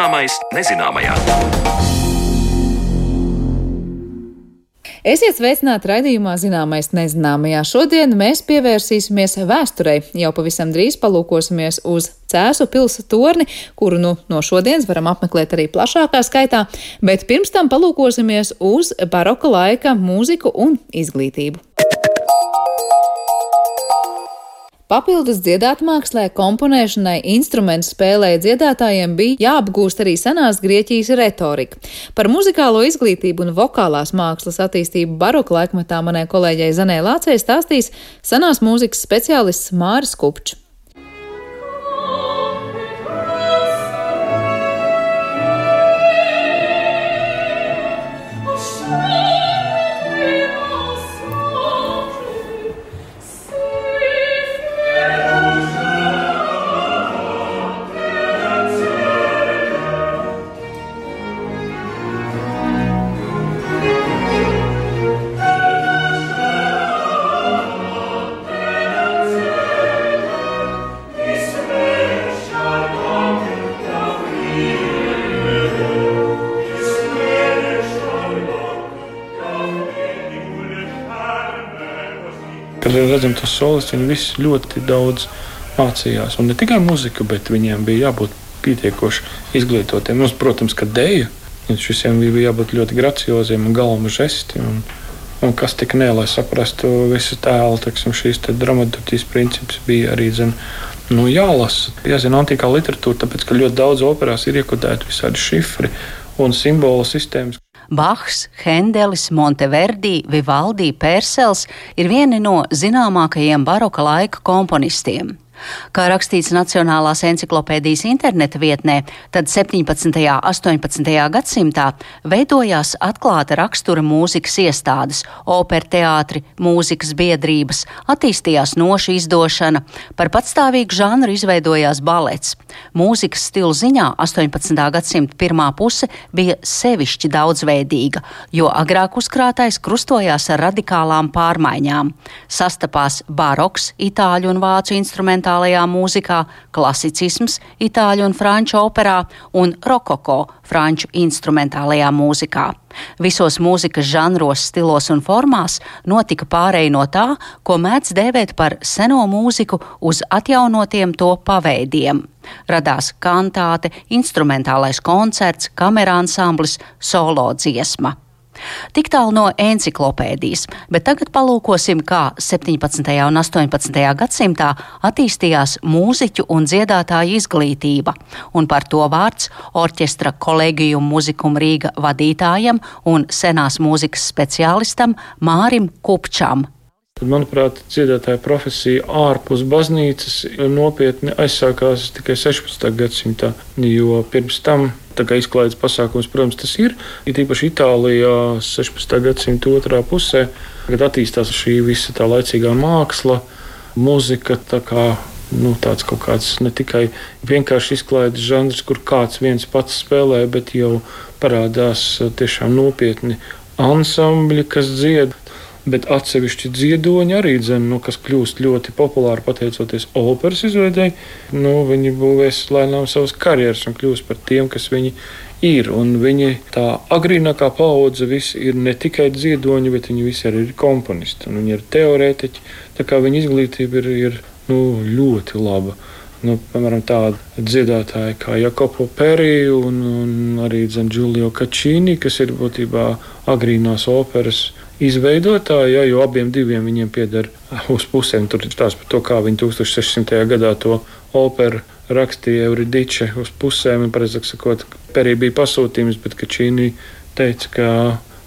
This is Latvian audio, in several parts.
Zināmais nezināmajā. Esiet sveicināti raidījumā Zināmais nezināmajā. Šodien mēs pievērsīsimies vēsturei. Jau pavisam drīz palūkosimies uz Cēsu pilsētu torni, kuru nu, no šodienas varam apmeklēt arī plašākā skaitā, bet pirms tam palūkosimies uz baroka laika mūziku un izglītību. Papildus dziedāt mākslē, komponēšanai, instrumentu spēlē dziedātājiem bija jāapgūst arī senās Grieķijas retorika. Par muzikālo izglītību un vokālās mākslas attīstību baroka laikmetā manai kolēģei Zanē Lācei stāstīs senās mūzikas speciālists Māris Kupčs. Kad redzam tos solis, viņi visi ļoti daudz mācījās. Un ne tikai muziku, bet viņiem bija jābūt pietiekoši izglītotiem. Mums, protams, ka dēļa visiem bija jābūt ļoti gracioziem un galvenam žestiem. Un, un kas tik nē, lai saprastu visu tēlu, teksim, šīs te dramaturgijas princips bija arī zin, nu, jālasa. Jāzina antīkā literatūra, tāpēc ka ļoti daudz operās ir iekodēti visādi šifri un simbolu sistēmas. Bahs, Hendelis, Monteverdi, Vivaldi, Pērsels ir vieni no zināmākajiem baroka laika komponistiem. Kā rakstīts Nacionālās encyklopēdijas interneta vietnē, tad 17. un 18. gadsimtā veidojās atklāta rakstura mūzikas iestādes, operteātri, mūzikas biedrības, attīstījās nošu izdošana, par patstāvīgu žanru izveidojās balets. Mūzikas stilu ziņā 18. gadsimta pirmā puse bija sevišķi daudzveidīga, jo agrāk uzkrātais krustojās ar radikālām pārmaiņām. Sastapās baroks, itāļu un vācu instrumentālais instrumentālajā mūzikā, klasicisms itāļu un franču operā un rokoko franču instrumentālajā mūzikā. Visos mūzikas žanros, stilos un formās notika pārēj no tā, ko mēdz dēvēt par seno mūziku uz atjaunotiem to paveidiem. Radās kantāte, instrumentālais koncerts, kamerānsamblis, solo dziesma. Tik tālu no enciklopēdijas, bet tagad palūkosim, kā 17. un 18. gadsimtā attīstījās mūziķu un dziedātāju izglītība, un par to vārds orķestra kolēģiju muzikum Rīga vadītājam un senās mūzikas speciālistam Mārim Kupčam. Tad, manuprāt, dziedātāja profesija ārpus baznīcas nopietni aizsākās tikai 16. gadsimtā, jo pirms tam Tā kā izklaides pasākums, protams, tas ir. Ir īpaši Itālijā 16. gadsimta otrā pusē, kad attīstās šī visa tā laicīgā māksla, mūzika. Tā kā, nu, tāds kaut kāds ne tikai vienkārši izklaides žanrs, kur kāds viens pats spēlē, bet jau parādās tiešām nopietni ansambļi, kas dzied. Bet atsevišķi dziedoņi arī, dzen, nu, kas kļūst ļoti populāri pateicoties operas izveidēji, nu, viņi būvēs lēnām savas karjeras un kļūst par tiem, kas viņi ir. Un viņi tā agrīnākā paudze visi ir ne tikai dziedoņi, bet viņi visi arī ir komponisti un viņi ir teorētiķi. Tā kā viņa izglītība ir, ir nu, ļoti laba. Nu, piemēram, tāda dziedātāja kā Jakopo Peri un, un arī Giulio Kačīni, kas ir būtībā agrīnās operas izveidotāji, ja, jo abiem diviem viņiem pieder uz pusēm. Tur ir stāsts par to, kā viņi 1600. gadā to operu rakstīja Euridiče uz pusēm. Un, pareizāk sakot, Perī bija pasūtījums, bet Kačīni teica, ka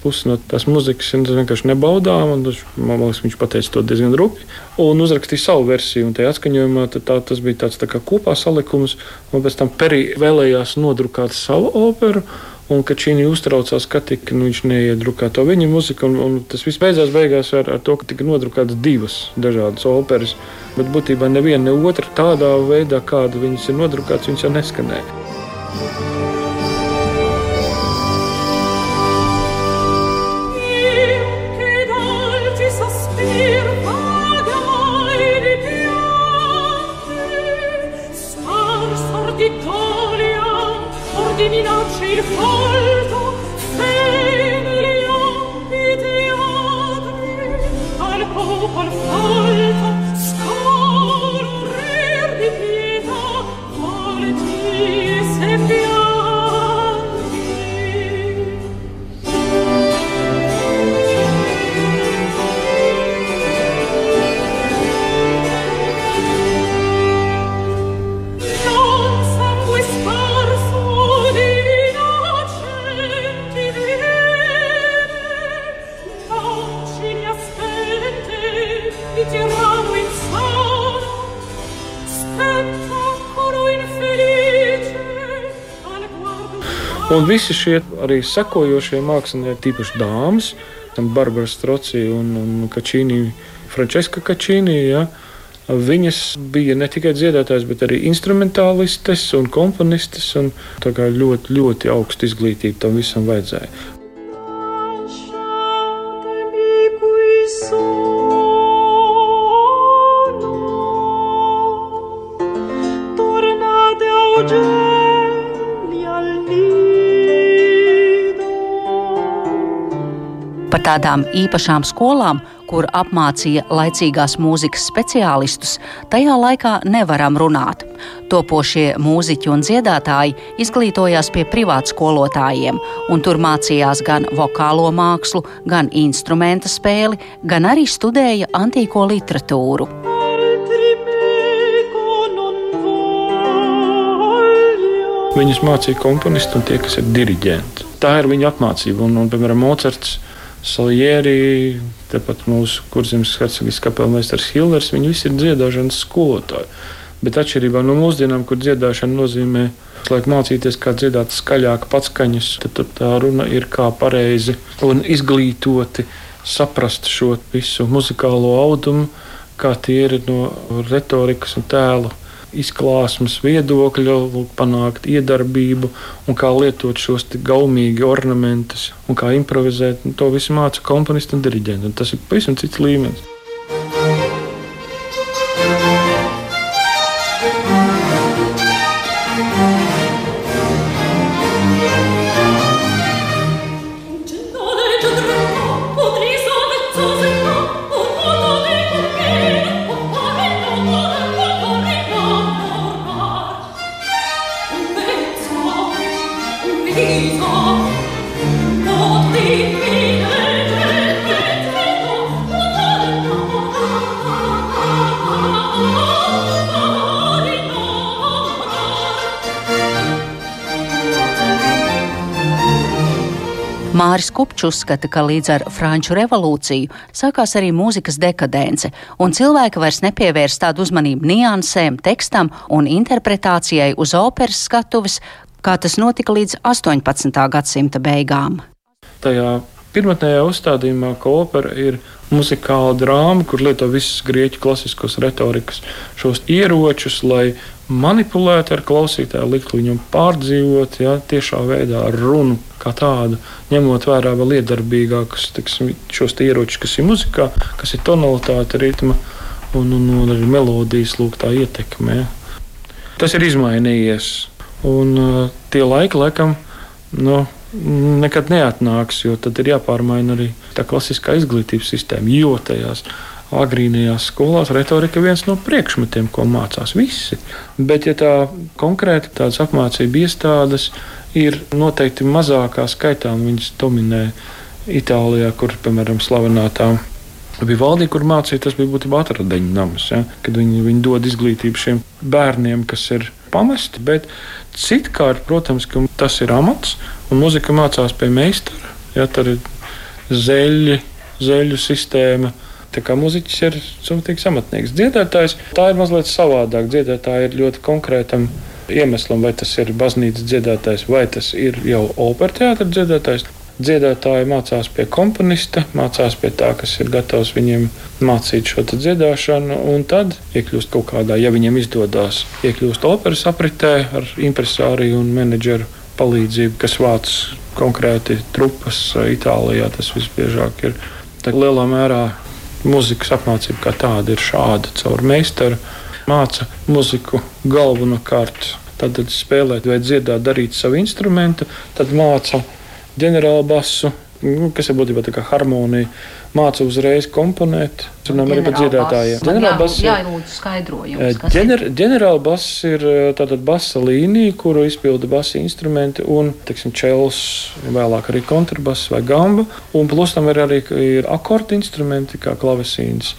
pusi no tās muzikas vienkārši nebaudām. Man liekas, viņš pateica to diezgan rupji. Un uzrakstīja savu versiju, un tajā atskaņojumā tā, tas bija tāds tā kā kopā salikums. Un pēc tam Perī vēlējās nodrukāt savu operu. Un kad šī uztraucās, ka tika, nu, viņš neiedrukā to viņa muziku, un, un tas viss beidzās beigās ar, ar to, ka tika nodrukātas divas dažādas operas. Bet būtībā neviena ne otra tādā veidā, kāda viņas ir nodrukātas, viņas jau neskanēja. Un visi šie arī sekojošie mākslinieki, tīpaši dāmas, Barbara Stroci un, un Kačīnī, Frančiska Kačīnī. Ja, Viņas bija ne tikai dziedātājas, bet arī instrumentālistes un komponistes. Un ļoti, ļoti augsta izglītība tam visam vajadzēja. Par tādām īpašām skolām, kur apmācīja laicīgās mūzikas speciālistus, tajā laikā nevaram runāt. Topošie mūziķi un dziedātāji izglītojās pie privātskolotājiem, un tur mācījās gan vokālo mākslu, gan instrumenta spēli, gan arī studēja antīko literatūru. Viņus mācīja komponisti un tie, kas ir diriģenti. Tā ir viņa apmācība. Un, un piemēram, Mocards Salieri, tepat mūsu kurzemes hercogas kapelmeistars Hillers, viņi visi ir dziedāšanas skolotāji. Bet atšķirībā no mūsdienām, kur dziedāšana nozīmē laik mācīties, kā dziedāt skaļāk, patskaņas, tad, tad tā runa ir kā pareizi un izglītoti saprast šo visu muzikālo audumu, kā tie ir no retorikas un tēlu izklāsmes viedokļa, panākt iedarbību un kā lietot šos gaumīgi ornamentus un kā improvizēt. To visu māca komponisti un diriģenti. Tas ir pavisam cits līmenis. Kupčs uzskata, ka līdz ar Franču revolūciju sākās arī mūzikas dekadence, un cilvēki vairs nepievērs tādu uzmanību niansēm, tekstam un interpretācijai uz operas skatuves, kā tas notika līdz 18. gadsimta beigām. Tajā pirmotnējā uzstādījumā, ka opera ir muzikāla drāma, kur lieto visas grieķu klasiskos retorikas šos ieročus, lai manipulētu ar klausītāju, likt viņam pārdzīvot ja, tiešā veidā ar runu kā tādu, ņemot vērā vēl iedarbīgākus šos ieročus, kas ir muzikā, kas ir tonalitāte, ritma un, un, un arī melodijas lūk, ietekme. Ja. Tas ir izmainījies. Un uh, tie laiki, laikam, nu, nekad neatnāks, jo tad ir jāpārmaina arī tā klasiskā izglītības sistēma, jo tajās agrīnajās skolās retorika viens no priekšmetiem, ko mācās visi. Bet, ja tā konkrēti tādas apmācību iestādes ir noteikti mazākā skaitā, viņas dominē Itālijā, kur, piemēram, slavenā tā bija valdība, kur mācīja, tas bija būtībā atradeņu nams, ja? kad viņi, viņi dod izglītību šiem bērniem, kas ir pamesti. Bet citkārt, protams, tas ir amats, un muzika mācās pie meistara. Ja? Tur ir zeļi, zeļu sistēma Tā kā muzeķis ir sūtīgs amatnieks. Dziedātājs tā ir mazliet savādāk. Dziedātāji ir ļoti konkrētam iemeslam, vai tas ir baznīcas dziedātājs, vai tas ir jau operāta dziedātājs. Dziedātāji mācās pie komponista, mācās pie tā, kas ir gatavs viņiem mācīt šo dziedāšanu, un tad iekļūst kaut kādā, ja viņiem izdodas, iekļūst operas apritē ar impresāriju un menedžeru palīdzību, kas vāc konkrēti trupas Itālijā. Tas visbiežāk ir. Lielā mērā Mūzikas apmācība kā tāda ir šāda caur meistaru. Māca muziku galvenokārt tad spēlēt vai dziedāt, darīt savu instrumentu, tad māca ģenerālu basu, nu, kas ir būtībā tā kā harmonija māca uzreiz komponēt. Runājam arī par dziedātājiem. Ģenerālbass jā, jā, skaidrojums. Ģener, ģenerālbass ir tātad basa līnija, kuru izpilda basa instrumenti un, teiksim, čels, vēlāk arī kontrabass vai gamba. Un plus tam ir arī ir akordu instrumenti, kā klavesīns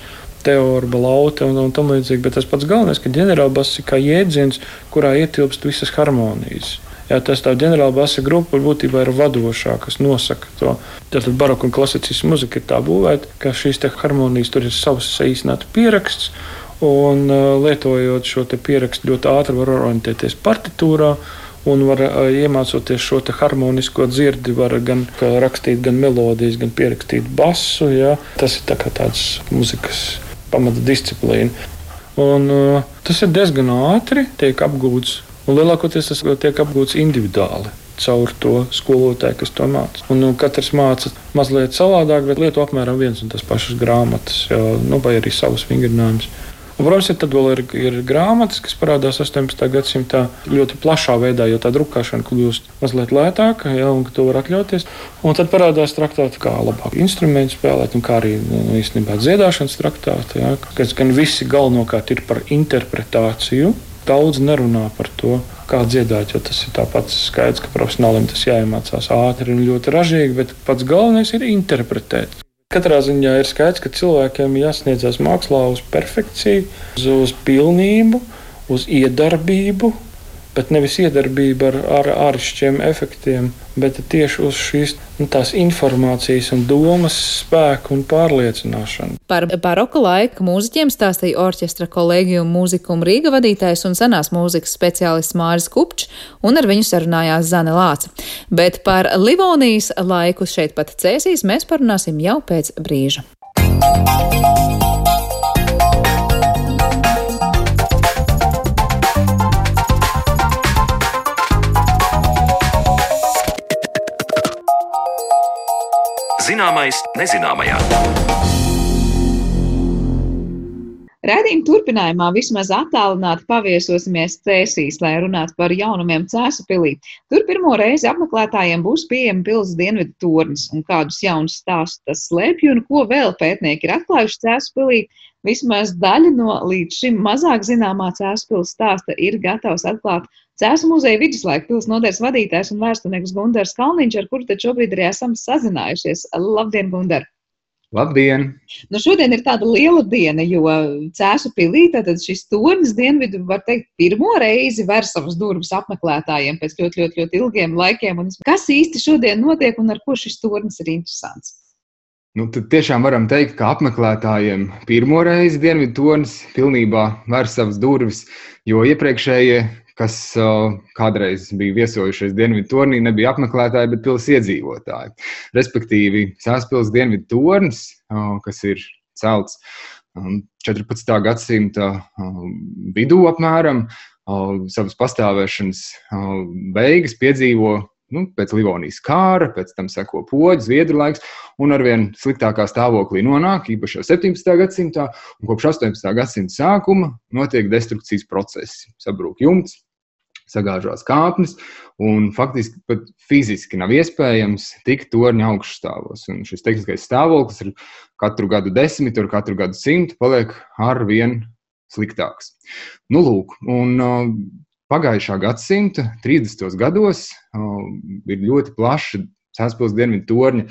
teorija, lauta un, un tam līdzīgi. Bet tas pats galvenais, ka ģenerālbass ir kā jēdziens, kurā ietilpst visas harmonijas. Jā, tas tā ģenerāla basa grupa būtībā ir vadošā, kas nosaka to. Tātad baroka un klasicisma muzika ir tā būvēta, ka šīs harmonijas tur ir savs saīsināts pieraksts. Un, lietojot šo pierakstu, ļoti ātri var orientēties partitūrā un var iemācoties šo harmonisko dzirdi, var gan rakstīt, gan melodijas, gan pierakstīt basu. Ja? Tas ir tā tāds muzikas pamata disciplīna. Un, uh, tas ir diezgan ātri, tiek apgūts, un lielākoties tas tiek apgūts individuāli caur to skolotāju, kas to māca. Un, nu, katrs māca mazliet savādāk, bet lieto apmēram viens un tas pašas grāmatas, jā, nu, vai arī savus vingrinājumus. Un, protams, ja tad vēl ir, ir grāmatas, kas parādās 18. gadsimtā ļoti plašā veidā, jo tā drukāšana kļūst mazliet lētāka, ja, to var atļauties. Un tad parādās traktāti, kā labāk instrumentu spēlēt, un kā arī nu, īstenībā dziedāšanas traktāti, ja, kas gan visi galvenokārt ir par interpretāciju. Daudz nerunā par to, kā dziedāt, jo tas ir tāpat skaidrs, ka profesionālim tas jāiemācās ātri un ļoti ražīgi, bet pats galvenais ir interpretēt. Katrā ziņā ir skaidrs, ka cilvēkiem jāsniedzas mākslā uz perfekciju, uz, uz pilnību, uz iedarbību, bet nevis iedarbība ar, ar āršķiem efektiem, bet tieši uz šīs nu, informācijas un domas spēku un pārliecināšanu. Par baroka laika mūziķiem stāstīja orķestra kolēģiju mūzikumu Rīga vadītājs un senās mūzikas speciālists Māris Kupčs, un ar viņu sarunājās Zane Lāca. Bet par Livonijas laiku šeit pat cēsīs mēs parunāsim jau pēc brīža. Zināmais nezināmajā. Raidījuma turpinājumā vismaz attālināti paviesosimies Cēsīs, lai runātu par jaunumiem Cēsu pilī. Tur pirmo reizi apmeklētājiem būs pieejama pils dienvidu tornis un kādus jaunus stāstus tas slēpj un ko vēl pētnieki ir atklājuši Cēsu pilī. Vismaz daļa no līdz šim mazāk zināmā Cēsu pils stāsta ir gatavs atklāt Cēsu muzeja viduslaika pils nodaļas vadītājs un vēsturnieks Gundars Kalniņš, ar kuru taču šobrīd arī esam sazinājušies. Labdien, Gundar! Labdien! Nu, šodien ir tāda liela diena, jo Cēsu pilī tātad šis tornis dienvidu, var teikt, pirmo reizi ver savas durvis apmeklētājiem pēc ļoti, ļoti, ļoti ilgiem laikiem. Un kas īsti šodien notiek un ar ko šis tornis ir interesants? Nu, tad tiešām varam teikt, ka apmeklētājiem pirmo reizi Dienvidu tornis pilnībā vēr savas durvis, jo iepriekšējie kas uh, kādreiz bija viesojušies Dienvidu tornī, nebija apmeklētāji, bet pilsētas iedzīvotāji. Respektīvi, Sēspils Dienvidu tornis, uh, kas ir celts um, 14. gadsimta uh, vidū apmēram, savas pastāvēšanas beigas piedzīvo nu, pēc Livonijas kāra, pēc tam seko poģis, zviedru laiks, un arvien sliktākā stāvoklī nonāk, īpaši jau 17. gadsimtā, un kopš 18. gadsimta sākuma notiek destrukcijas procesi. Sabrūk jumts, sagāžās kāpnes, un faktiski pat fiziski nav iespējams tikt torņa augšstāvos. Un šis tehniskais stāvoklis ir katru gadu desmitu, ar katru gadu simtu paliek ar vien sliktāks. Nu, lūk, un, Pagājušā gadsimta 30. gados ir ļoti plaša Sēspils dienvidu torņa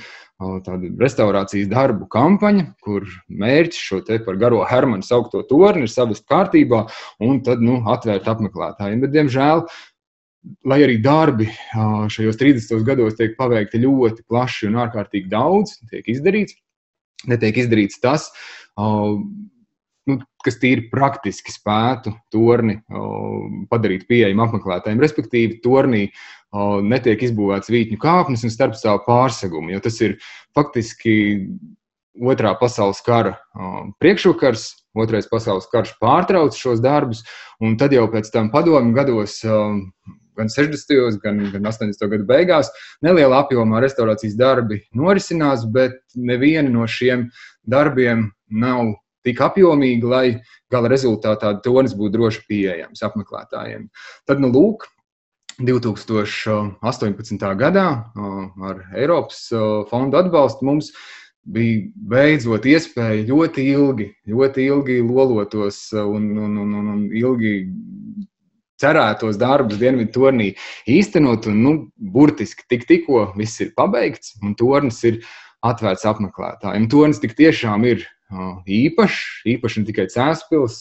tāda restaurācijas darbu kampaņa, kur mērķis šo te par garo Hermanu saukto torni ir savest kārtībā un tad nu, atvērt apmeklētājiem. Bet, diemžēl, lai arī darbi šajos 30 gados tiek paveikti ļoti plaši un ārkārtīgi daudz, tiek izdarīts, netiek izdarīts tas, nu, kas tīri praktiski spētu torni padarīt pieejamu apmeklētājiem. Respektīvi, tornī netiek izbūvēts vītņu kāpnes un starpstāvu pārsegumu, jo tas ir faktiski otrā pasaules kara priekšvakars. Otrais pasaules karš pārtrauca šos darbus, un tad jau pēc tam padomju gados, gan 60. gan, gan 80. gadu beigās, nelielā apjomā restaurācijas darbi norisinās, bet neviena no šiem darbiem nav tik apjomīga, lai gala rezultātā tonis būtu droši pieejams apmeklētājiem. Tad, nu, lūk, 2018. gadā ar Eiropas fondu atbalstu mums bija beidzot iespēja ļoti ilgi, ļoti ilgi lolotos un, un, un, un, un ilgi cerētos darbus Dienvidu turnī īstenot. Un, nu, burtiski tik, tikko viss ir pabeigts un turnis ir atvērts apmeklētājiem. Turnis tik tiešām ir īpašs, īpaši ne tikai Cēlspils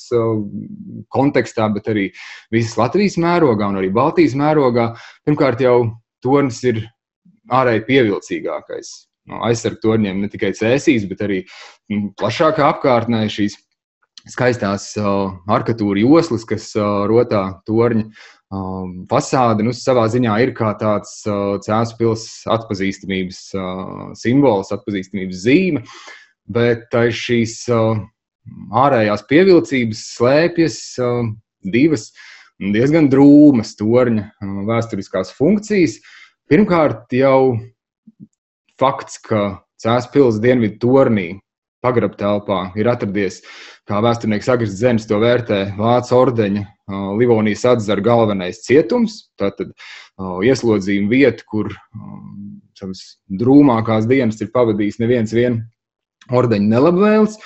kontekstā, bet arī visas Latvijas mērogā un arī Baltijas mērogā. Pirmkārt, jau tornis ir ārēji pievilcīgākais. No aizsargu torņiem ne tikai cēsīs, bet arī nu, plašākā apkārtnē šīs skaistās uh, arkatūra joslas, kas uh, rotā torņa fasāde nu, savā ziņā ir kā tāds cēlus pilsētas atpazīstamības simbols, atpazīstamības zīme, bet aiz šīs ārējās pievilcības slēpjas divas diezgan drūmas torņa vēsturiskās funkcijas. Pirmkārt, jau fakts, ka cēlus pilsētas dienvidu tornī pagrabā telpā ir atradies, kā vēsturnieks Agris Zemes to vērtē, Vācu ordeņa Livonijas atzara galvenais cietums, tātad ieslodzījuma vieta, kur savas drūmākās dienas ir pavadījis neviens vien ordeņa nelabvēls.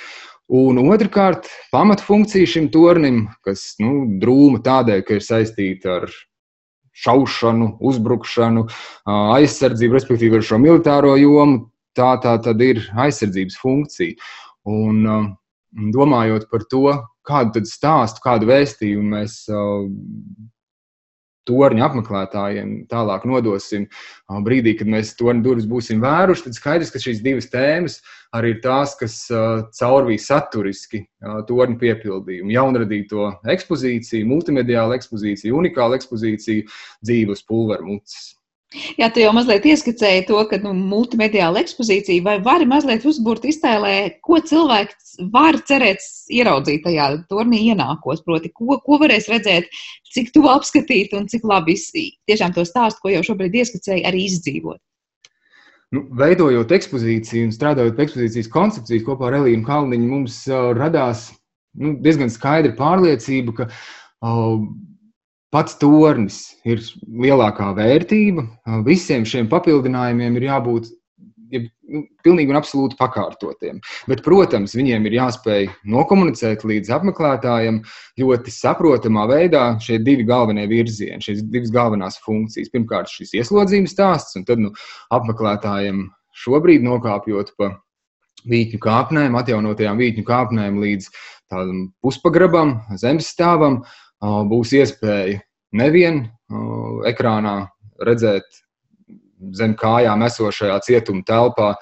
Un otrkārt, pamatfunkcija šim tornim, kas nu, drūma tādēļ, ka ir saistīta ar šaušanu, uzbrukšanu, aizsardzību, respektīvi ar šo militāro jomu, tā, tā tad ir aizsardzības funkcija. Un, domājot par to, kādu stāstu, kādu vēstījumu mēs torņa apmeklētājiem tālāk nodosim. Brīdī, kad mēs torņa durvis būsim vēruši, tad skaidrs, ka šīs divas tēmas arī ir tās, kas caurvīja saturiski torņa piepildījumu. Jaunradīto ekspozīciju, multimediālu ekspozīciju, unikālu ekspozīciju dzīves pulvermucas. Jā, tu jau mazliet ieskicēji to, ka nu, multimediāla ekspozīcija vai vari mazliet uzbūrt iztēlē, ko cilvēks var cerēt ieraudzīt tajā turnī ienākos, proti, ko, ko varēs redzēt, cik tuvu apskatīt un cik labi tiešām to stāstu, ko jau šobrīd ieskicēji, arī izdzīvot. Nu, veidojot ekspozīciju un strādājot pie ekspozīcijas koncepcijas kopā ar Elīnu Kalniņu, mums uh, radās nu, diezgan skaidra pārliecība, ka uh, Pats tornis ir lielākā vērtība. Visiem šiem papildinājumiem ir jābūt ja, nu, pilnīgi un absolūti pakārtotiem. Bet, protams, viņiem ir jāspēj nokomunicēt līdz apmeklētājiem ļoti saprotamā veidā šie divi galvenie virzieni, šīs divas galvenās funkcijas. Pirmkārt, šis ieslodzījuma stāsts, un tad nu, apmeklētājiem šobrīd nokāpjot pa vītņu kāpnēm, atjaunotajām vītņu kāpnēm līdz tādam puspagrabam, zemes stāvam būs iespēja nevien ekrānā redzēt zem kājām esošajā cietuma telpā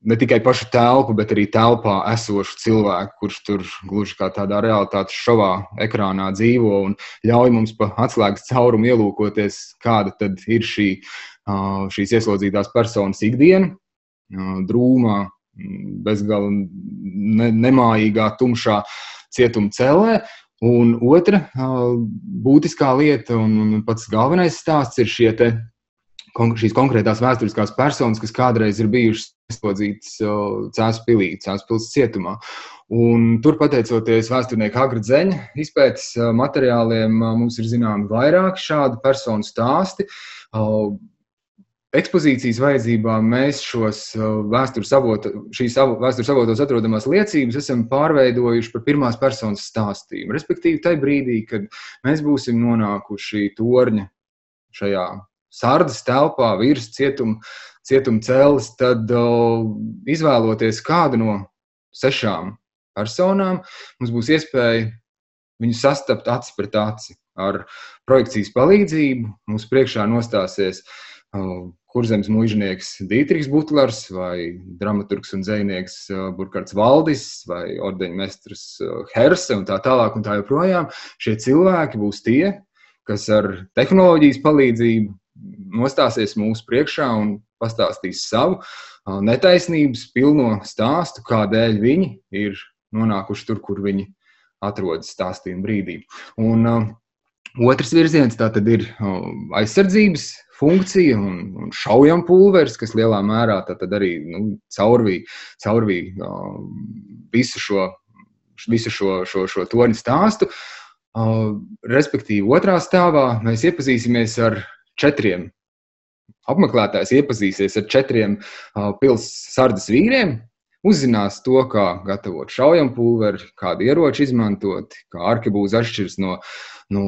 ne tikai pašu telpu, bet arī telpā esošu cilvēku, kurš tur gluži kā tādā realitātes šovā ekrānā dzīvo un ļauj mums pa atslēgas caurumu ielūkoties, kāda tad ir šī, šīs ieslodzītās personas ikdiena, drūmā, bezgalīgi ne, nemājīgā, tumšā cietuma cellē. Un otra būtiskā lieta, un pats galvenais stāsts ir šie te, šīs konkrētās vēsturiskās personas, kas kādreiz ir bijušas ieslodzītas Cēlus pilī, Cēlus pilsētas cietumā. Un tur, pateicoties vēsturnieka Agra Zeņa izpētes materiāliem, mums ir zināmi vairāki šādi personu stāsti ekspozīcijas vajadzībām mēs šos uh, vēstures avotu, šīs vēstures avotos atrodamās liecības esam pārveidojuši par pirmās personas stāstījumu. Respektīvi, tajā brīdī, kad mēs būsim nonākuši torņa šajā sārdas telpā, virs cietuma, cietuma cēlis, tad uh, izvēloties kādu no sešām personām, mums būs iespēja viņu sastapt aci pret aci. Ar projekcijas palīdzību mums priekšā nostāsies uh, kurzems mūžnieks Dītrīs Butlers, vai dramaturgs un dzinieks Burkhards Valdis, vai ordeņmestrs Herse un tā tālāk un tā joprojām. Šie cilvēki būs tie, kas ar tehnoloģijas palīdzību nostāsies mūsu priekšā un pastāstīs savu netaisnības pilno stāstu, kādēļ viņi ir nonākuši tur, kur viņi atrodas stāstījuma brīdī. Un, uh, Otrs virziens tātad ir aizsardzības funkcija un, un šaujam pulveris, kas lielā mērā arī nu, caurvīja caurvī, uh, visu šo, visu šo, šo, šo torņu stāstu. Uh, respektīvi, otrā stāvā mēs iepazīsimies ar četriem. Apmeklētājs iepazīsies ar četriem uh, pilsētas sardas vīriem, uzzinās to, kā gatavot šaujampulveri, kādu ieroči izmantot, kā arkebūze atšķiras no, no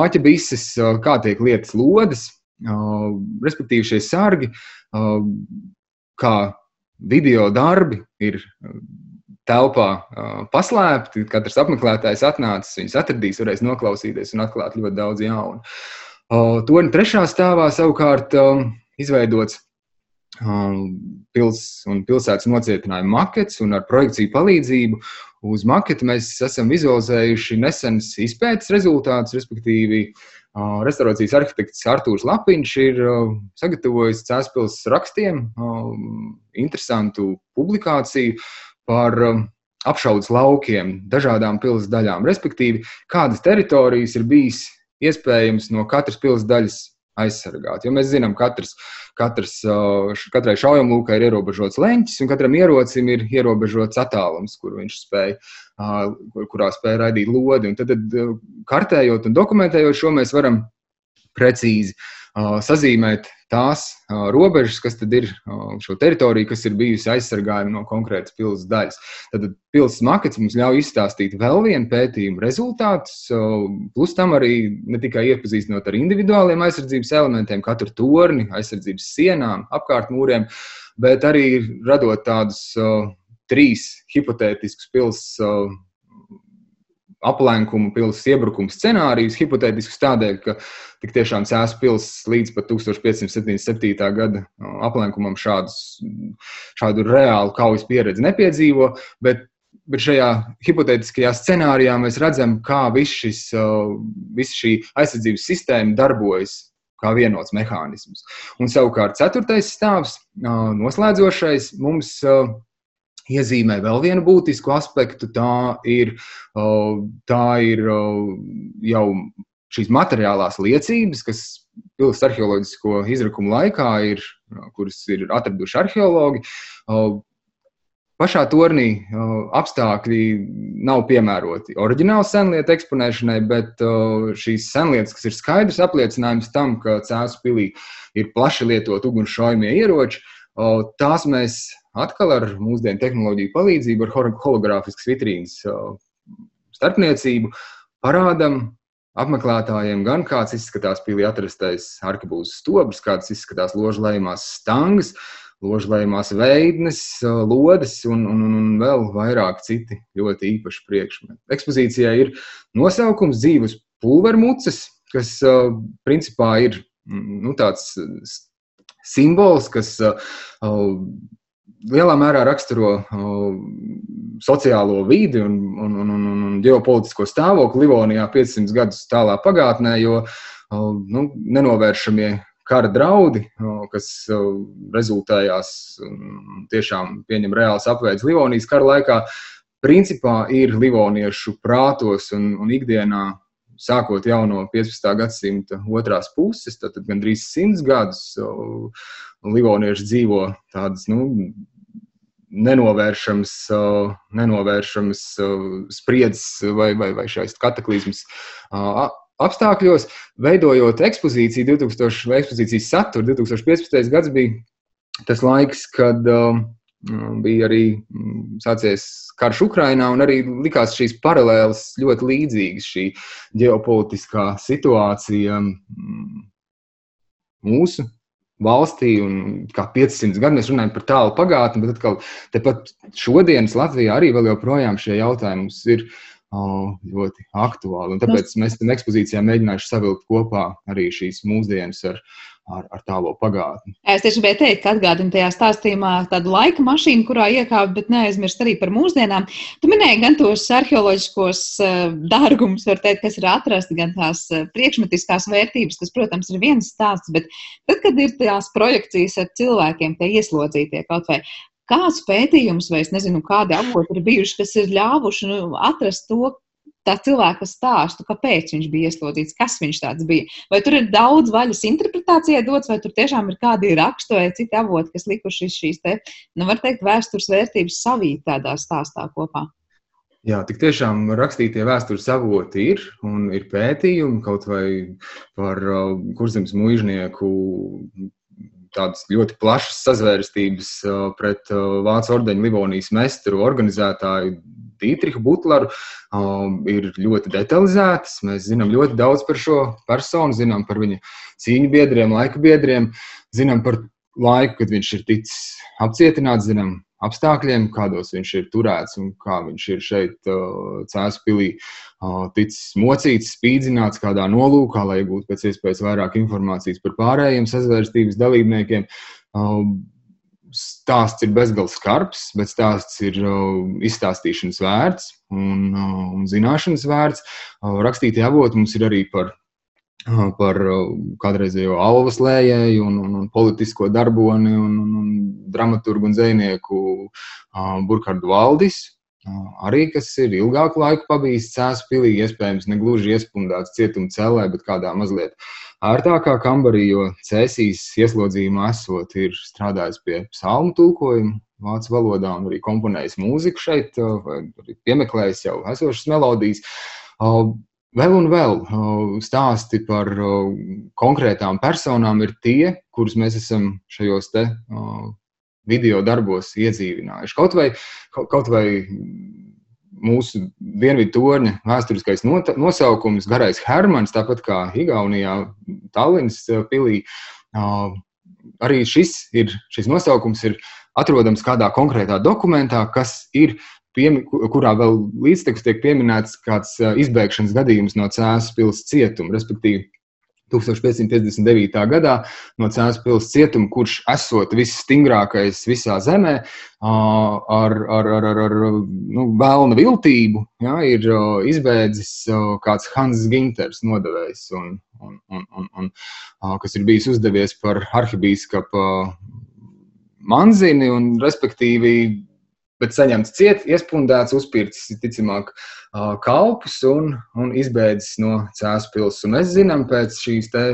āķa bises, kā tiek lietas lodes, respektīvi šie sargi, kā video darbi ir telpā paslēpti. Katrs apmeklētājs atnācis, viņus atradīs, varēs noklausīties un atklāt ļoti daudz jaunu. Torņa trešā stāvā savukārt izveidots pils un pilsētas nocietinājumu makets, un ar projekciju palīdzību uz maketi mēs esam vizualizējuši nesenas izpētes rezultātus, respektīvi, Restorācijas arhitekts Artūrs Lapiņš ir sagatavojis Cēspils rakstiem interesantu publikāciju par apšaudas laukiem, dažādām pilsētas daļām, respektīvi, kādas teritorijas ir bijis iespējams no katras pilsētas daļas aizsargāt. Jo mēs zinām, ka katrs, katrs, katrai šaujamlūkai ir ierobežots leņķis, un katram ierocim ir ierobežots attālums, kur viņš spēj, kurā spēj raidīt lodi. Un tad, tad kartējot un dokumentējot šo, mēs varam precīzi sazīmēt tās robežas, kas ir šo teritoriju, kas ir bijusi aizsargājama no konkrētas pilsētas daļas. Tad pilsētas makets mums ļauj izstāstīt vēl vienu pētījumu rezultātus, plus tam arī ne tikai iepazīstinot ar individuāliem aizsardzības elementiem, katru torni, aizsardzības sienām, apkārtmūriem, bet arī radot tādus trīs hipotētiskus pilsētas aplenkumu pilsētas iebrukuma scenārijus, hipotētiskus tādēļ, ka tik tiešām Cēlā pilsēta līdz pat 1577. gada aplenkumam šādus, šādu reālu kaujas pieredzi nepiedzīvo. Bet Bet šajā hipotētiskajā scenārijā mēs redzam, kā viss šis, visa šī aizsardzības sistēma darbojas kā vienots mehānisms. Un savukārt ceturtais stāvs, noslēdzošais, mums iezīmē vēl vienu būtisku aspektu. Tā ir, tā ir jau šīs materiālās liecības, kas pilsētas arheoloģisko izrakumu laikā ir, kuras ir atraduši arheologi. Pašā tornī apstākļi nav piemēroti oriģināla senlietu eksponēšanai, bet šīs senlietas, kas ir skaidrs apliecinājums tam, ka Cēlā pilī ir plaši lietot ugunsšaujamie ieroči, tās mēs atkal ar mūsdienu tehnoloģiju palīdzību, ar hologrāfiskas vitrīnas starpniecību parādam apmeklētājiem gan kāds izskatās pilī atrastais arkibūzes stobrs, kāds izskatās ložlējumās stangas, ložlējumās veidnes, lodes un, un, un, vēl vairāk citi ļoti īpaši priekšmeti. Ekspozīcijai ir nosaukums dzīves pulvermuces, kas principā ir nu, tāds simbols, kas lielā mērā raksturo sociālo vidi un, un, un, un, un ģeopolitisko stāvokli Livonijā 500 gadus tālā pagātnē, jo nu, nenovēršamie kara draudi, kas rezultējās tiešām pieņem reāls apveids Livonijas kara laikā, principā ir livoniešu prātos un, un ikdienā sākot jau no 15. gadsimta otrās puses, tad gandrīz simts gadus Livonieši dzīvo tādas nu, nenovēršamas, nenovēršamas spriedzes vai, vai, vai šais kataklizmas apstākļos, veidojot ekspozīciju, 2000 vai ekspozīcijas saturu. 2015. gads bija tas laiks, kad bija arī sācies karš Ukrainā, un arī likās šīs paralēlas ļoti līdzīgas šī ģeopolitiskā situācija mūsu valstī, un kā 500 gadu mēs runājam par tālu pagātni, bet atkal tepat šodienas Latvijā arī vēl joprojām šie jautājumi ir oh, ļoti aktuāli. Un tāpēc mēs tam ekspozīcijā mēģinājuši savilkt kopā arī šīs mūsdienas ar ar, ar tālo pagātni. Es tieši gribēju teikt, ka atgādini tajā stāstījumā tādu laika mašīnu, kurā iekāpt, bet neaizmirst arī par mūsdienām. Tu minēji gan tos arheoloģiskos uh, dārgumus, var teikt, kas ir atrasti, gan tās uh, priekšmetiskās vērtības, kas, protams, ir viens stāsts, bet tad, kad ir tās projekcijas ar cilvēkiem, tie ieslodzītie kaut vai. Kāds pētījums, vai es nezinu, kādi avoti ir bijuši, kas ir ļāvuši nu, atrast to, tā cilvēka stāstu, kāpēc viņš bija ieslodzīts, kas viņš tāds bija. Vai tur ir daudz vaļas interpretācijai dots, vai tur tiešām ir kādi rakstu vai citi avoti, kas likuši šīs te, nu, var teikt, vēstures vērtības savīt tādā stāstā kopā. Jā, tik tiešām rakstītie vēstures avoti ir un ir pētījumi kaut vai par uh, kurzemes muiznieku tādas ļoti plašas sazvērstības uh, pret uh, Vācu ordeņa Livonijas mestru organizētāju Dītrihu Butleru um, ir ļoti detalizētas. Mēs zinām ļoti daudz par šo personu, zinām par viņa cīņu biedriem, laika biedriem, zinām par laiku, kad viņš ir ticis apcietināts, zinām apstākļiem, kādos viņš ir turēts un kā viņš ir šeit uh, Cēlspīlī uh, ticis mocīts, spīdzināts kādā nolūkā, lai iegūtu pēc iespējas vairāk informācijas par pārējiem sazvērstības dalībniekiem. Uh, stāsts ir bezgalīgi skarbs, bet stāsts ir izstāstīšanas vērts un, un zināšanas vērts. Rakstītie avoti mums ir arī par par kādreizējo alvas lējēju un, un, un politisko darboni un, un, un dramaturgu un zvejnieku Burkhardu Valdis. Arī kas ir ilgāku laiku pabijis Cēlā pilī, iespējams, ne gluži iespundāts cietuma cellē, bet kādā mazliet ārtākā kambarī, jo Cēsīs ieslodzījumā esot ir strādājis pie psalmu tulkojuma vācu valodā un arī komponējis mūziku šeit, vai arī piemeklējis jau esošas melodijas. Vēl un vēl stāsti par konkrētām personām ir tie, kurus mēs esam šajos te video darbos iedzīvinājuši. Kaut vai, kaut vai mūsu dienvidu torņa vēsturiskais nosaukums, garais Hermans, tāpat kā Igaunijā, Tallinas pilī. Arī šis, ir, šis nosaukums ir atrodams kādā konkrētā dokumentā, kas ir piemi, kurā vēl līdztekus tiek pieminēts kāds izbēgšanas gadījums no Cēlās pilsētas cietuma, respektīvi 1559. gadā no Cēlās pilsētas cietuma, kurš esot visstingrākais visā zemē, ar, ar, ar, ar, ar nu, vēlna viltību, ja, ir izbēdzis kāds Hans Ginters nodevējs, un, un, un, un, un, kas ir bijis uzdevies par arhibīskapa manzini, un respektīvi bet saņemts ciet, iespundēts, uzpircis, ticamāk, kalpus un, un izbēdzis no Cēlās pilsētas. Mēs zinām pēc šīs te,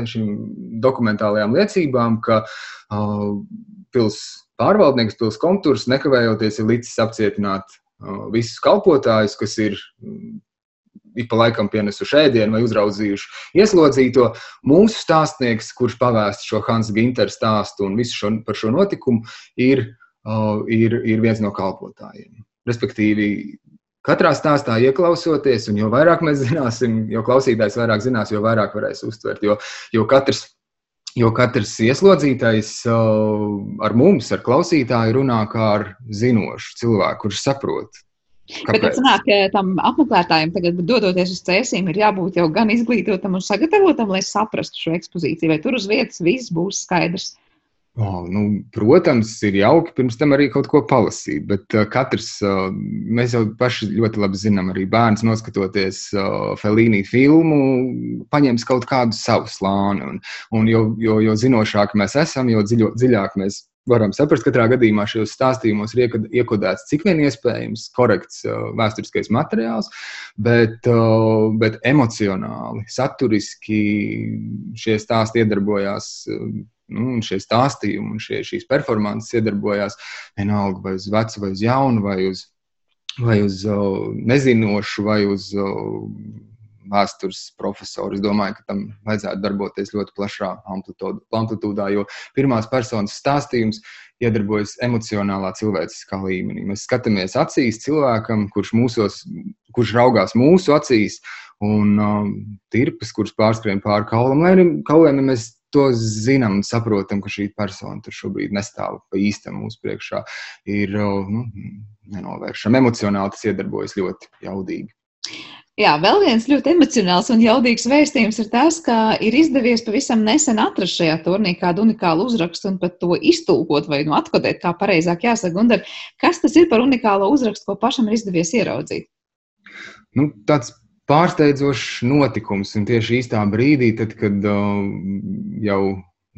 dokumentālajām liecībām, ka pilsētas pārvaldnieks, pilsētas kontūrs nekavējoties ir licis apcietināt visus kalpotājus, kas ir ik pa laikam pienesuši ēdienu vai uzraudzījuši ieslodzīto. Mūsu stāstnieks, kurš pavēsta šo Hansa Ginteru stāstu un visu šo, par šo notikumu, ir ir, ir viens no kalpotājiem. Respektīvi, katrā stāstā ieklausoties, un jo vairāk mēs zināsim, jo klausītājs vairāk zinās, jo vairāk varēs uztvert. Jo, jo katrs Jo katrs ieslodzītais ar mums, ar klausītāju, runā kā ar zinošu cilvēku, kurš saprot. Kāpēc? Bet tas nāk, ka tam apmeklētājiem, tagad, dodoties uz cēsīm, ir jābūt jau gan izglītotam un sagatavotam, lai saprastu šo ekspozīciju. Vai tur uz vietas viss būs skaidrs? Oh, nu, protams, ir jauki pirms tam arī kaut ko palasīt, bet uh, katrs, uh, mēs jau paši ļoti labi zinām, arī bērns noskatoties uh, Felīnī filmu, paņems kaut kādu savu slāni. Un, un jo, jo, jo zinošāk mēs esam, jo dziļo, dziļāk mēs varam saprast, katrā gadījumā šajos stāstījumos ir iekodēts cik vien iespējams korekts uh, vēsturiskais materiāls, bet, uh, bet emocionāli, saturiski šie stāsti iedarbojās. Nu, šie stāstījumi un šie, šīs performances iedarbojās vienalga vai uz vecu, vai uz jaunu, vai uz, vai uz nezinošu, vai uz vēstures profesoru. Es domāju, ka tam vajadzētu darboties ļoti plašā amplitūdā, jo pirmās personas stāstījums iedarbojas emocionālā cilvēciskā līmenī. Mēs skatāmies acīs cilvēkam, kurš, mūsos, kurš raugās mūsu acīs, un um, tirpes, kuras pārskrien pāri kaulam, lai arī kauliem mēs to zinām un saprotam, ka šī persona tur šobrīd nestāv pa īstam mūsu priekšā, ir nu, nenovēršama. Emocionāli tas iedarbojas ļoti jaudīgi. Jā, vēl viens ļoti emocionāls un jaudīgs vēstījums ir tas, ka ir izdevies pavisam nesen atrast šajā turnī kādu unikālu uzrakstu un pat to iztulkot vai nu atkodēt, kā pareizāk jāsaka. Gundar, kas tas ir par unikālo uzrakstu, ko pašam ir izdevies ieraudzīt? Nu, tāds pārsteidzošs notikums. Un tieši īstā brīdī, tad, kad uh, jau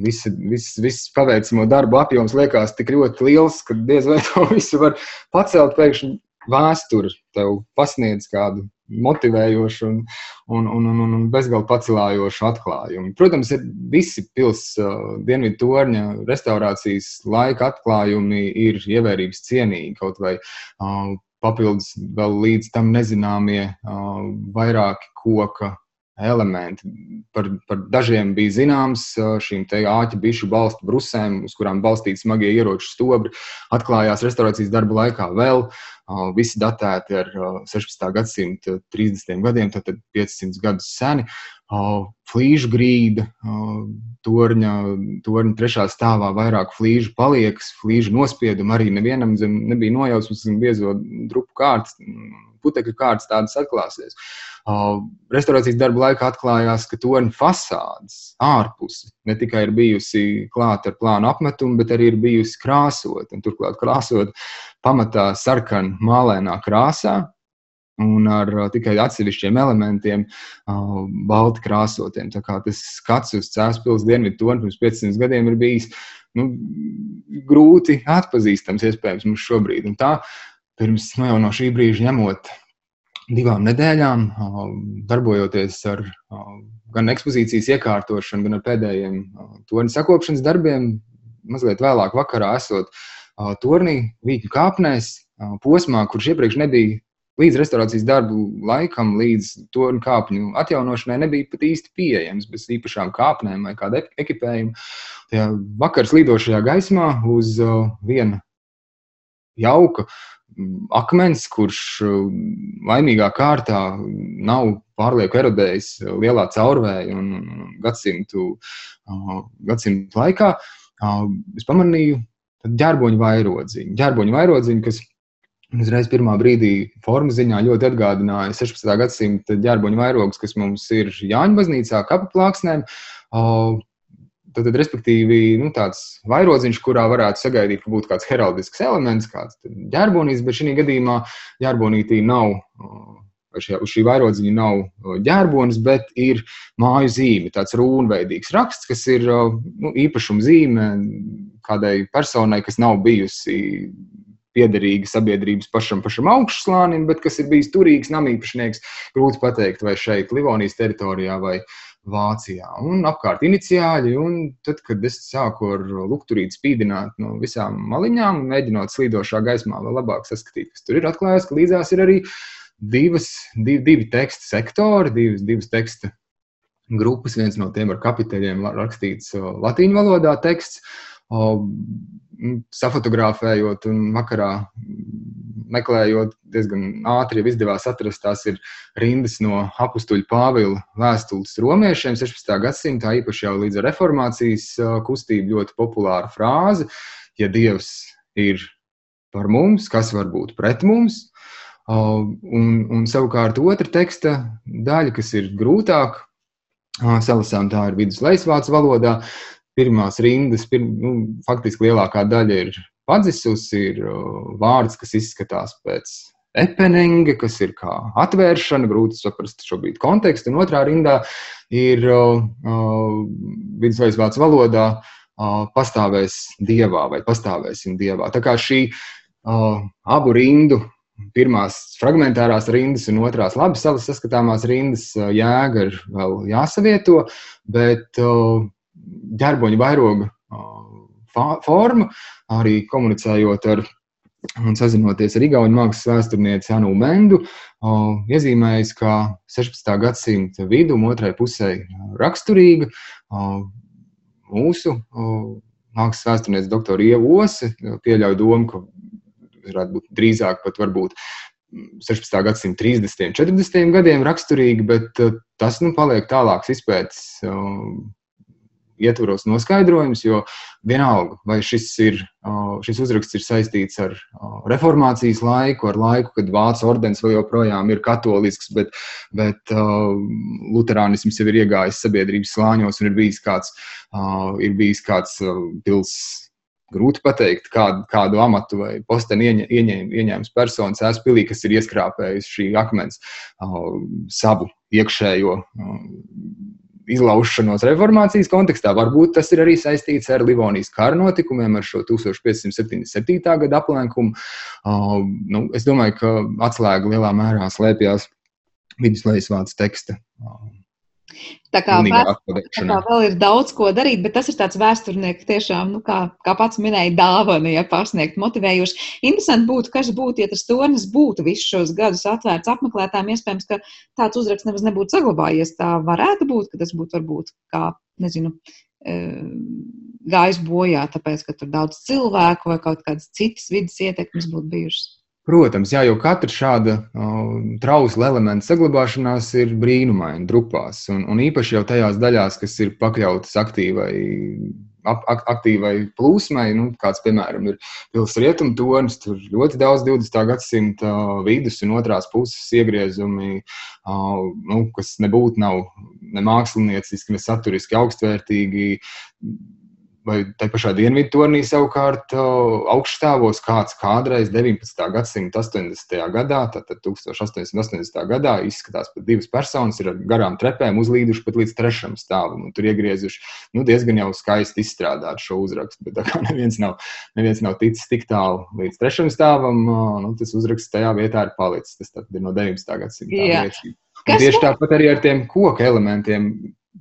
viss, viss, viss paveicamo darbu apjoms liekas tik ļoti liels, ka diez vai to visu var pacelt, pēkšņi vēsture tev pasniedz kādu motivējošu un, un, un, un, un bezgalīgi pacelājošu atklājumu. Protams, ir visi pilsētas uh, dienvidu torņa restaurācijas laika atklājumi ir ievērības cienīgi. Kaut vai uh, papildus vēl līdz tam nezināmie vairāki koka elementi. Par, par dažiem bija zināms šīm āķa bišu balstu brusēm, uz kurām balstīti smagie ieroču stobri. Atklājās restorācijas darba laikā vēl visi datēti ar 16. gadsimta 30. gadiem, tad 500 gadus seni. Flīžu grīda, torņa, torņa trešā stāvā vairāk flīžu paliekas, flīžu nospiedumi arī nevienam zem nebija nojausmas zem biezo drupu kārtas, putekļu kārtas tādas atklāsies. Restorācijas darba laikā atklājās, ka torņa fasādes ārpuse ne tikai ir bijusi klāta ar plānu apmetumu, bet arī ir bijusi krāsota. Turklāt krāsot pamatā sarkanā, mālēnā krāsā, un ar tikai atsevišķiem elementiem, balti krāsotiem. Tas skats uz Cēlspils dienvidu toni pirms 500 gadiem ir bijis nu, grūti atpazīstams, iespējams, mums šobrīd. Un tā pirms nu, no šī brīža ņemot divām nedēļām, darbojoties ar gan ekspozīcijas iekārtošanu, gan ar pēdējiem torņa sakopšanas darbiem, mazliet vēlāk vakarā esot tornī, vītņu kāpnēs, posmā, kurš iepriekš nebija līdz restorācijas darbu laikam, līdz torņa kāpņu atjaunošanai, nebija pat īsti pieejams bez īpašām kāpnēm vai kāda ekipējuma. Tajā vakar slīdošajā gaismā uz viena jauka akmens, kurš laimīgā kārtā nav pārlieku erodējis lielā caurvēja un gadsimtu, gadsimtu laikā, es pamanīju ģērboņu vairodziņu. Ģērboņu vairodziņu, kas uzreiz pirmā brīdī formas ziņā ļoti atgādināja 16. gadsimta ģērboņu vairogus, kas mums ir Jāņa baznīcā, kapa plāksnēm. Tad, tad, respektīvi, nu, tāds vairodziņš, kurā varētu sagaidīt, ka būtu kāds heraldisks elements, kāds ģerbonītis, bet šī gadījumā ģerbonītī nav, šajā, uz šī vairodziņa nav ģerbonis, bet ir māju zīme, tāds rūnveidīgs raksts, kas ir nu, īpašuma zīme kādai personai, kas nav bijusi piederīga sabiedrības pašam, pašam augšslānim, bet kas ir bijis turīgs namīpašnieks. Grūti pateikt, vai šeit Livonijas teritorijā vai Vācijā. Un apkārt iniciāļi, un tad, kad es sāku ar lukturīti spīdināt no visām maliņām, mēģinot slīdošā gaismā vēl labāk saskatīt, kas tur ir, atklājās, ka līdzās ir arī divas, divi, divi teksta sektori, divas, divas teksta grupas. Viens no tiem ar kapiteļiem rakstīts latīņu valodā teksts, safotografējot un vakarā meklējot, diezgan ātri izdevās atrast. Tās rindas no apakstuļa Pāvila vēstules romiešiem 16. gadsimtā, īpaši jau līdz reformācijas kustību ļoti populāra frāze: Ja Dievs ir par mums, kas var būt pret mums? Un, un savukārt otra teksta daļa, kas ir grūtāk, salasām tā ir viduslejas vācu valodā, pirmās rindas, pir, nu, faktiski lielākā daļa ir pazususi, ir vārds, kas izskatās pēc epeninga, kas ir kā atvēršana, grūti saprast šobrīd kontekstu, un otrā rindā ir uh, vidusveids vācu valodā uh, pastāvēs dievā vai pastāvēsim dievā. Tā kā šī uh, abu rindu pirmās fragmentārās rindas un otrās labi saskatāmās rindas jēga ir vēl jāsavieto, bet ģerboņa vairoga forma, arī komunicējot ar un sazinoties ar Igaunu mākslas vēsturnieci Anu Mendu, iezīmējis, ka 16. gadsimta vidum, otrai pusē raksturīga mūsu mākslas vēsturniece doktora Ieva Ose pieļauj domu, ka varētu būt drīzāk pat varbūt 16. gadsimta 30. un 40. gadiem raksturīgi, bet tas nu, paliek tālāks izpētes ietvaros noskaidrojums, jo vienalga, vai šis, ir, šis uzraksts ir saistīts ar reformācijas laiku, ar laiku, kad Vācu ordenis vēl joprojām ir katolisks, bet, bet uh, luterānisms jau ir iegājis sabiedrības slāņos un ir bijis kāds, uh, ir bijis kāds uh, pils grūti pateikt, kādu, kādu amatu vai posteni ieņem, ieņēmis personas ēspilī, kas ir ieskrāpējis šī akmens savu iekšējo izlaušanos reformācijas kontekstā. Varbūt tas ir arī saistīts ar Livonijas kara notikumiem, ar šo 1577. gada aplenkumu. Uh, nu, es domāju, ka atslēga lielā mērā slēpjas viduslaikas vācu teksta. Uh, Tā kā, vēst, tā kā vēl ir daudz ko darīt, bet tas ir tāds vēsturnieks, tiešām, nu, kā, kā pats minēja, dāvana, ja pasniegt motivējoši. Interesanti būtu, kas būtu, ja tas tornis būtu visus šos gadus atvērts apmeklētājiem. Iespējams, ka tāds uzraksts nemaz nebūtu saglabājies. Tā varētu būt, ka tas būtu varbūt kā, nezinu, e, gājis bojā, tāpēc, ka tur daudz cilvēku vai kaut kādas citas vidas ietekmes būtu bijušas. Protams, jā, jo katra šāda uh, trausla elementa saglabāšanās ir brīnumaina drupās, un, un īpaši jau tajās daļās, kas ir pakļautas aktīvai, ap, aktīvai plūsmai, nu, kāds, piemēram, ir pilsēta rietumtonis, tur ļoti daudz 20. gadsimta vidus un otrās puses iegriezumi, uh, nu, kas nebūtu nav ne mākslinieciski, ne saturiski augstvērtīgi vai tā pašā dienvidu turnī savukārt augšstāvos kāds kādreiz 19. gadsimta 80. gadā, tātad 1880. gadā izskatās pat divas personas, ir ar garām trepēm uzlīduši pat līdz trešam stāvam un tur iegriezuši nu, diezgan jau skaisti izstrādāt šo uzrakstu, bet tā kā neviens nav, neviens nav ticis tik tālu līdz trešam stāvam, nu, tas uzraksts tajā vietā ir palicis. Tas ir no 19. gadsimta. Tieši tāpat arī ar tiem koku elementiem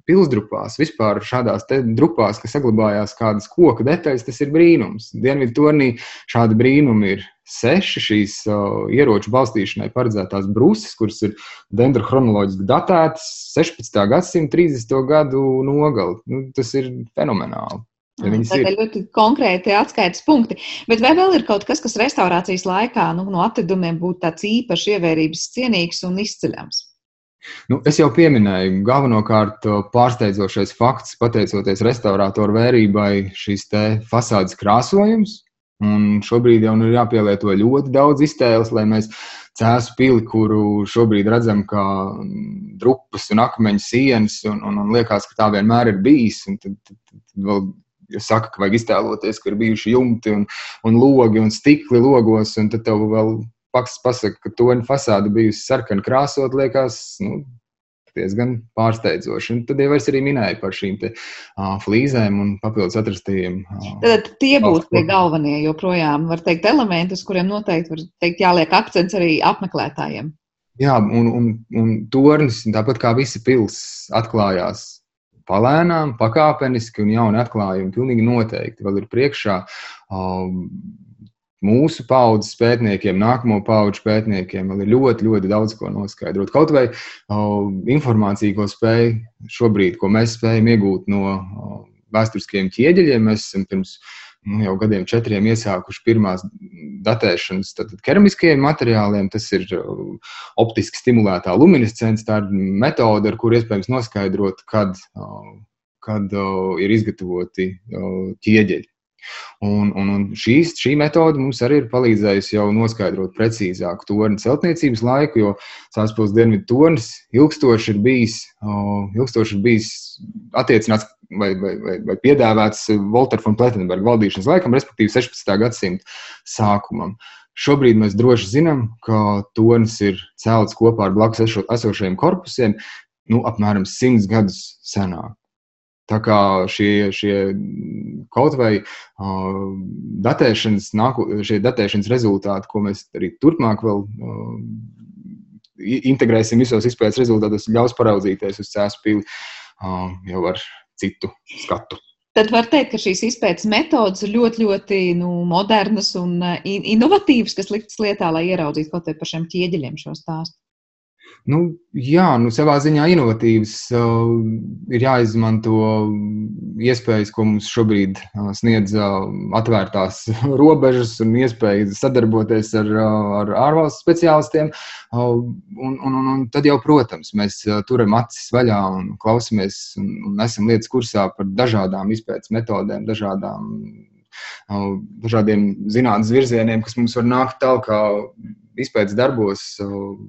pilsdrupās, vispār šādās drupās, kas saglabājās kādas koka detaļas, tas ir brīnums. Dienvidu turnī šādi brīnumi ir seši šīs uh, ieroču balstīšanai paredzētās brūces, kuras ir dendrochronoloģiski datētas 16. gadsimta 30. gadu nogali. Nu, tas ir fenomenāli. Ja tā ir ļoti konkrēti atskaites punkti. Bet vai vēl ir kaut kas, kas restaurācijas laikā nu, no atradumiem būtu tāds īpaši ievērības cienīgs un izceļams? Nu, es jau pieminēju, galvenokārt pārsteidzošais fakts, pateicoties restaurātoru vērībai, šīs fasādes krāsojums. Un šobrīd jau nu ir jāpielieto ļoti daudz iztēles, lai mēs cēsu pili, kuru šobrīd redzam kā drupas un akmeņu sienas, un, un, un liekas, ka tā vienmēr ir bijis. Un tad, tad, tad vēl saka, ka vajag iztēloties, ka ir bijuši jumti un, un logi un stikli logos, un tad tev vēl pasaka, ka toņa fasāde bijusi sarkana krāsot, liekas, nu, diezgan pārsteidzoši. Un tad jau es arī minēju par šīm te, uh, flīzēm un papildus atrastajiem. Uh, tad tie būtu tie galvenie joprojām, var teikt, elementi, uz kuriem noteikti var teikt jāliek akcents arī apmeklētājiem. Jā, un, un, un tornis, tāpat kā visi pils, atklājās palēnām, pakāpeniski un jauni atklājumi. Pilnīgi noteikti vēl ir priekšā. Um, mūsu paudzes pētniekiem, nākamo pauģu pētniekiem vēl ir ļoti, ļoti daudz ko noskaidrot. Kaut vai uh, informācija, ko spēj šobrīd, ko mēs spējam iegūt no uh, vēsturiskiem ķieģeļiem, mēs esam pirms nu, jau gadiem četriem iesākuši pirmās datēšanas keramiskajiem materiāliem. Tas ir optiski stimulētā luminescence, tā ir metode, ar kuru iespējams noskaidrot, kad, kad ir izgatavoti ķieģeļi. Un, un, un šīs, šī metode mums arī ir palīdzējusi jau noskaidrot precīzāku torņa celtniecības laiku, jo Sāspils dienvidu tornis ilgstoši ir bijis, ilgstoši ir bijis attiecināts vai, vai, vai, vai piedāvāts Volter von Plettenberga valdīšanas laikam, respektīvi 16. gadsimta sākumam. Šobrīd mēs droši zinām, ka tornis ir celts kopā ar blakus esošajiem korpusiem nu, apmēram 100 gadus senāk. Tā kā šie, šie kaut vai uh, datēšanas, nāku, šie datēšanas rezultāti, ko mēs arī turpmāk vēl uh, integrēsim visos izpētes rezultātos, ļaus paraudzīties uz cēsu pili uh, jau ar citu skatu. Tad var teikt, ka šīs izpētes metodas ir ļoti, ļoti nu, modernas un inovatīvas, kas liktas lietā, lai ieraudzītu kaut vai par šiem ķieģeļiem šo stāstu. Nu, jā, nu, savā ziņā inovatīvs uh, ir jāizmanto iespējas, ko mums šobrīd uh, sniedz uh, atvērtās robežas un iespēja sadarboties ar, uh, ar ārvalstu speciālistiem. Uh, un, un, un, tad jau, protams, mēs uh, turam acis vaļā un klausamies un, un esam lietas kursā par dažādām izpētes metodēm, dažādām, uh, dažādiem zinātnes virzieniem, kas mums var nākt tālāk izpētes darbos. Uh,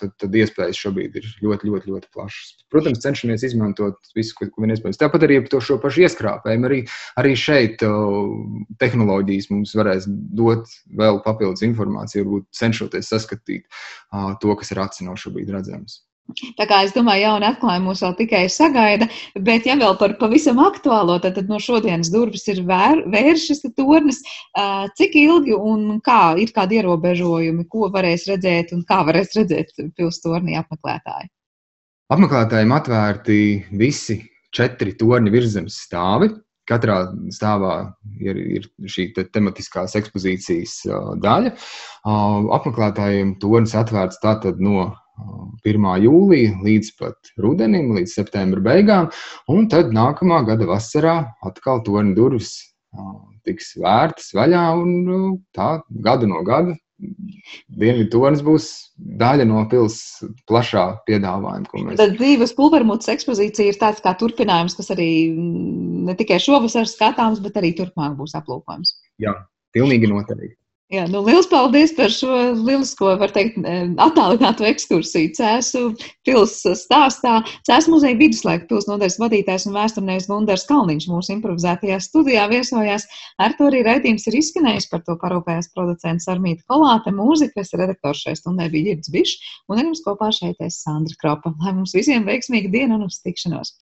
tad, tad iespējas šobrīd ir ļoti, ļoti, ļoti plašas. Protams, cenšamies izmantot visu, ko, ko vien iespējams. Tāpat arī par šo pašu ieskrāpējumu. Arī, arī šeit tehnoloģijas mums varēs dot vēl papildus informāciju, varbūt cenšoties saskatīt to, kas ir acīm no šobrīd redzams. Tā kā es domāju, jauni atklājumi mūs vēl tikai sagaida, bet ja vēl par pavisam aktuālo, tad, tad no šodienas durvis ir vēr, vēršas tornis. Cik ilgi un kā ir kādi ierobežojumi, ko varēs redzēt un kā varēs redzēt pilstornī apmeklētāji? Apmeklētājiem atvērti visi četri torņa virzemes stāvi. Katrā stāvā ir, ir šī te tematiskās ekspozīcijas daļa. Apmeklētājiem tornis atvērts tātad no 1. jūlija līdz pat rudenim, līdz septembra beigām, un tad nākamā gada vasarā atkal torņa durvis tiks vērtas vaļā, un tā gadu no gada Dienvidu tornis būs daļa no pilsētas plašā piedāvājuma. Mēs... Tad dzīves pulvermūtas ekspozīcija ir tāds kā turpinājums, kas arī ne tikai šovasar skatāms, bet arī turpmāk būs aplūkojams. Jā, pilnīgi noteikti. Jā, nu, liels paldies par šo lielisko, var teikt, attālināto ekskursiju Cēsu pils stāstā. Cēsu muzeja viduslaika pils nodaļas vadītājs un vēsturnieks Gundars Kalniņš mūsu improvizētajā studijā viesojās. Ar to arī raidījums ir izskanējis, par to parūpējās producents Armīta Kolāte, mūzikas redaktors šai stundai bija Girds Bišs, un ar jums kopā šeit es Sandra Kropa. Lai mums visiem veiksmīga diena un uz tikšanos!